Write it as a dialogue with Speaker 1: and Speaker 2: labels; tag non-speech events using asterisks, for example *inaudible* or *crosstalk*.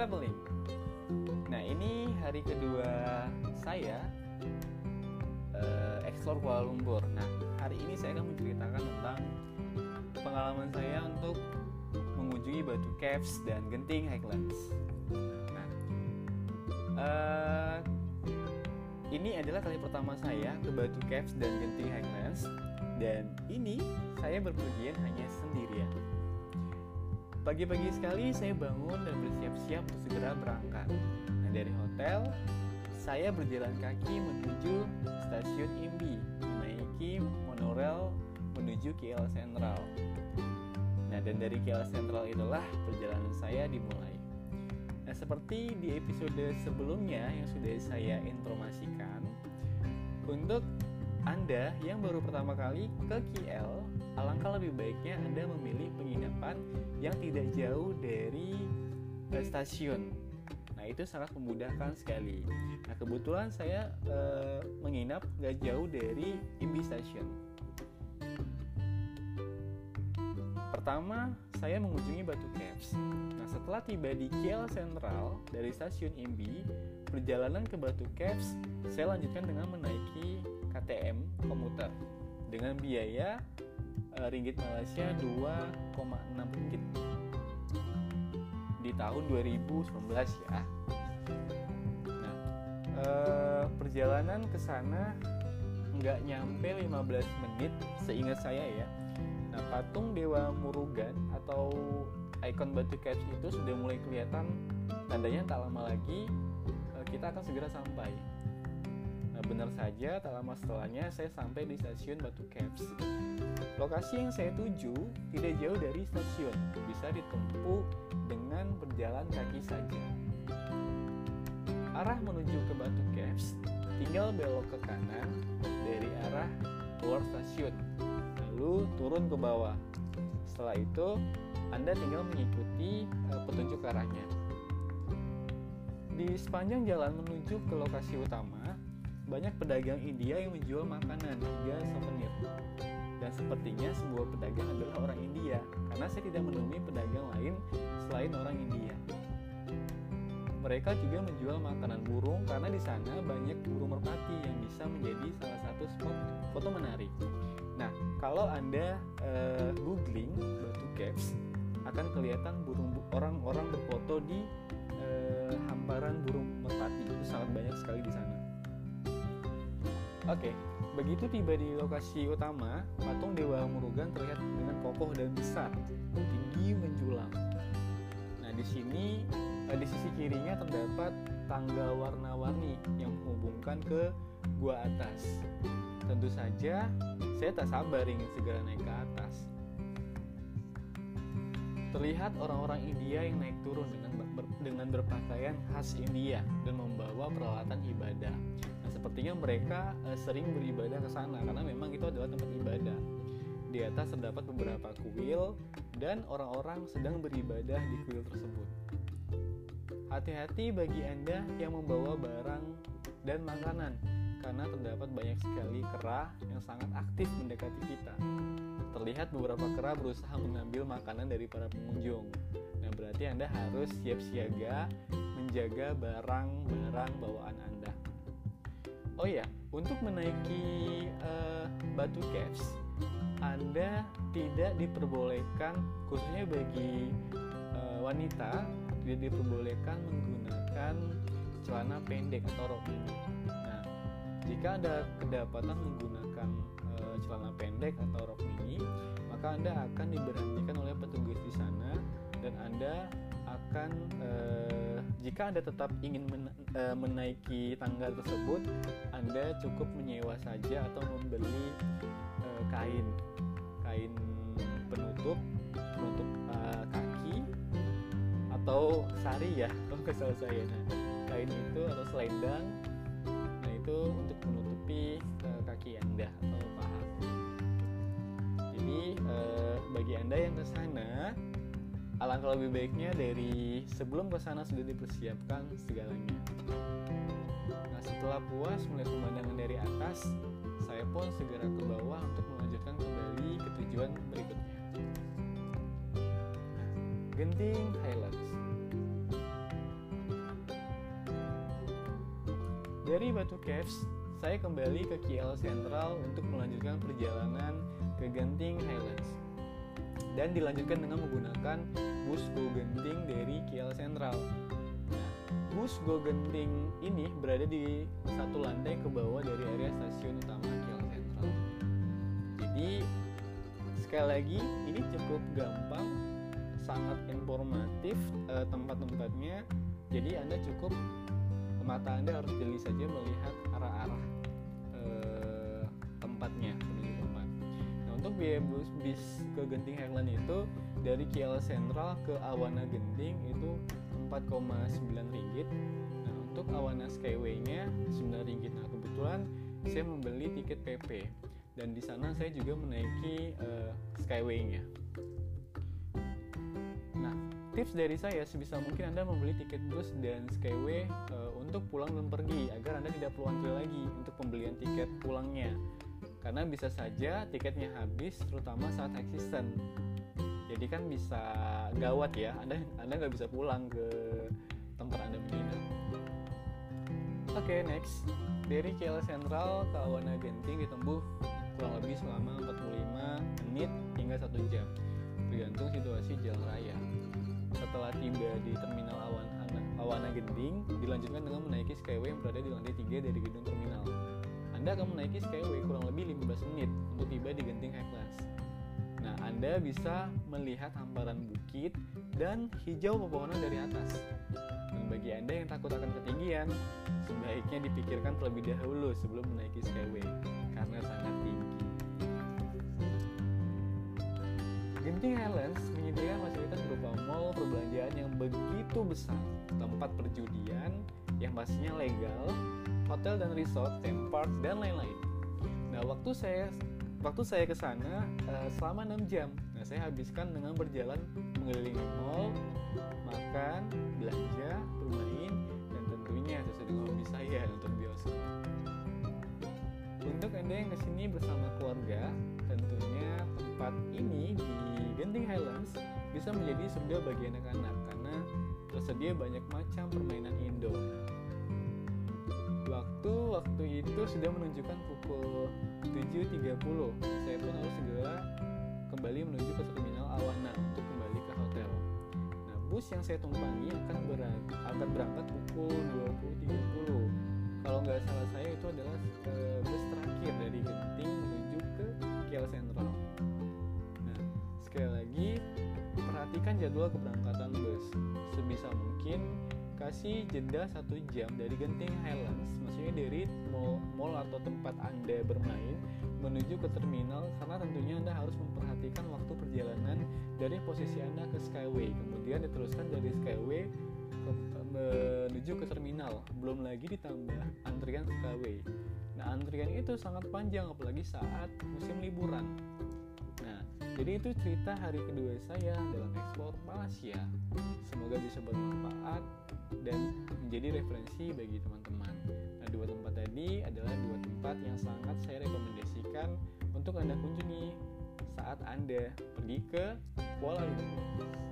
Speaker 1: traveling. Nah, ini hari kedua saya uh, explore Kuala Lumpur. Nah, hari ini saya akan menceritakan tentang pengalaman saya untuk mengunjungi Batu Caves dan Genting Highlands. Nah, uh, ini adalah kali pertama saya ke Batu Caves dan Genting Highlands dan ini saya berpergian hanya sendirian. Pagi-pagi sekali saya bangun dan bersiap-siap untuk segera berangkat. Nah, dari hotel, saya berjalan kaki menuju stasiun Imbi, menaiki monorail menuju KL Sentral. Nah, dan dari KL Sentral itulah perjalanan saya dimulai. Nah, seperti di episode sebelumnya yang sudah saya informasikan, untuk anda yang baru pertama kali ke KL, alangkah lebih baiknya Anda memilih penginapan yang tidak jauh dari uh, stasiun. Nah, itu sangat memudahkan sekali. Nah, kebetulan saya uh, menginap gak jauh dari Imbi Station. Pertama, saya mengunjungi Batu Caves. Nah, setelah tiba di KL Sentral dari stasiun Imbi, perjalanan ke Batu Caves saya lanjutkan dengan menaiki KTM komuter dengan biaya uh, ringgit Malaysia 2,6 ringgit di tahun 2019 ya. Nah, uh, perjalanan ke sana nggak nyampe 15 menit seingat saya ya. Nah, patung Dewa Murugan atau ikon batu caps itu sudah mulai kelihatan tandanya tak lama lagi uh, kita akan segera sampai. Benar saja, tak lama setelahnya saya sampai di stasiun Batu Caps. Lokasi yang saya tuju tidak jauh dari stasiun, bisa ditempuh dengan berjalan kaki saja. Arah menuju ke Batu Caps tinggal belok ke kanan dari arah luar stasiun, lalu turun ke bawah. Setelah itu, Anda tinggal mengikuti uh, petunjuk arahnya. Di sepanjang jalan menuju ke lokasi utama, banyak pedagang India yang menjual makanan hingga souvenir. Dan sepertinya sebuah pedagang adalah orang India, karena saya tidak menemui pedagang lain selain orang India. Mereka juga menjual makanan burung karena di sana banyak burung merpati yang bisa menjadi salah satu spot foto menarik. Nah, kalau Anda uh, googling Batu Caves, akan kelihatan burung orang-orang berfoto di uh, hamparan burung merpati. Itu sangat banyak sekali di sana. Oke, begitu tiba di lokasi utama, patung Dewa Murugan terlihat dengan kokoh dan besar, tinggi menjulang. Nah, di sini eh, di sisi kirinya terdapat tangga warna-warni yang menghubungkan ke gua atas. Tentu saja, saya tak sabar ingin segera naik ke atas. Terlihat orang-orang India yang naik turun dengan dengan berpakaian khas India dan membawa peralatan ibadah sepertinya mereka uh, sering beribadah ke sana karena memang itu adalah tempat ibadah. Di atas terdapat beberapa kuil dan orang-orang sedang beribadah di kuil tersebut. Hati-hati bagi Anda yang membawa barang dan makanan karena terdapat banyak sekali kera yang sangat aktif mendekati kita. Terlihat beberapa kera berusaha mengambil makanan dari para pengunjung. Nah, berarti Anda harus siap siaga menjaga barang-barang bawaan Anda. Oh ya, untuk menaiki uh, Batu Caves, Anda tidak diperbolehkan, khususnya bagi uh, wanita, tidak diperbolehkan menggunakan celana pendek atau rok. Jika Anda kedapatan menggunakan uh, celana pendek atau rok mini, maka Anda akan diberhentikan oleh petugas di sana dan Anda akan uh, jika Anda tetap ingin men, uh, menaiki tangga tersebut, Anda cukup menyewa saja atau membeli uh, kain. Kain penutup penutup uh, kaki atau sari ya *laughs* kalau kesal saya. Nah kain itu atau selendang itu untuk menutupi uh, kaki anda atau paha jadi uh, bagi anda yang ke sana Alangkah lebih baiknya dari sebelum ke sana sudah dipersiapkan segalanya. Nah, setelah puas melihat pemandangan dari atas, saya pun segera ke bawah untuk melanjutkan kembali ke tujuan berikutnya. Genting Highlands. Dari Batu Caves, saya kembali ke KL Central untuk melanjutkan perjalanan ke Genting Highlands dan dilanjutkan dengan menggunakan bus Go Genting dari KL Central. Nah, bus Go Genting ini berada di satu lantai ke bawah dari area stasiun utama KL Central. Jadi sekali lagi ini cukup gampang, sangat informatif eh, tempat-tempatnya. Jadi anda cukup mata anda harus jeli saja melihat arah-arah eh, tempatnya menuju tempat. Nah untuk biaya bus bis ke Genting Highland itu dari KL Central ke Awana Genting itu 4,9 ringgit. Nah untuk Awana Skyway-nya 9 ringgit. Nah kebetulan saya membeli tiket PP dan di sana saya juga menaiki uh, Skyway-nya. Nah, tips dari saya sebisa mungkin Anda membeli tiket bus dan Skyway uh, untuk pulang dan pergi agar Anda tidak perlu antri lagi untuk pembelian tiket pulangnya. Karena bisa saja tiketnya habis terutama saat eksisten. Jadi kan bisa gawat ya, Anda Anda nggak bisa pulang ke tempat Anda menginap. Oke, okay, next. Dari KL Central ke Awana Genting ditempuh kurang lebih selama 45 menit hingga 1 jam tergantung situasi jalan raya setelah tiba di terminal Awana, Awana Genting dilanjutkan dengan menaiki Skyway yang berada di lantai 3 dari gedung terminal. Anda akan menaiki Skyway kurang lebih 15 menit untuk tiba di Genting High Class. Nah, Anda bisa melihat hamparan bukit dan hijau pepohonan dari atas. Dan bagi Anda yang takut akan ketinggian, sebaiknya dipikirkan terlebih dahulu sebelum menaiki Skyway karena sangat Genting Highlands menyediakan fasilitas berupa mall perbelanjaan yang begitu besar, tempat perjudian yang pastinya legal, hotel dan resort, theme park, dan lain-lain. Nah, waktu saya waktu saya ke sana uh, selama 6 jam. Nah, saya habiskan dengan berjalan mengelilingi mall, makan, belanja, bermain, dan tentunya sesuai dengan hobi saya untuk bioskop. Untuk Anda yang ke sini bersama keluarga, tentunya tempat ini di Genting Highlands bisa menjadi surga bagi anak-anak karena tersedia banyak macam permainan indoor. Waktu waktu itu sudah menunjukkan pukul 7.30. Saya pun harus segera kembali menuju ke terminal Awana untuk kembali ke hotel. Nah, bus yang saya tumpangi akan berangkat, akan berangkat pukul 20.30. Kalau nggak salah saya itu adalah uh, bus terakhir dari Genting menuju ke KL Central. Nah, sekali lagi perhatikan jadwal keberangkatan bus. Sebisa mungkin kasih jeda satu jam dari Genting Highlands, maksudnya dari mall, mall atau tempat anda bermain menuju ke terminal karena tentunya anda harus memperhatikan waktu perjalanan dari posisi anda ke Skyway, kemudian diteruskan dari Skyway ke, menuju ke terminal, belum lagi ditambah antrian Skyway. Nah antrian itu sangat panjang apalagi saat musim liburan. Nah jadi itu cerita hari kedua saya dalam ekspor Malaysia. Semoga bisa bermanfaat dan menjadi referensi bagi teman-teman. Nah, dua tempat tadi adalah dua tempat yang sangat saya rekomendasikan untuk Anda kunjungi saat Anda pergi ke Kuala Lumpur.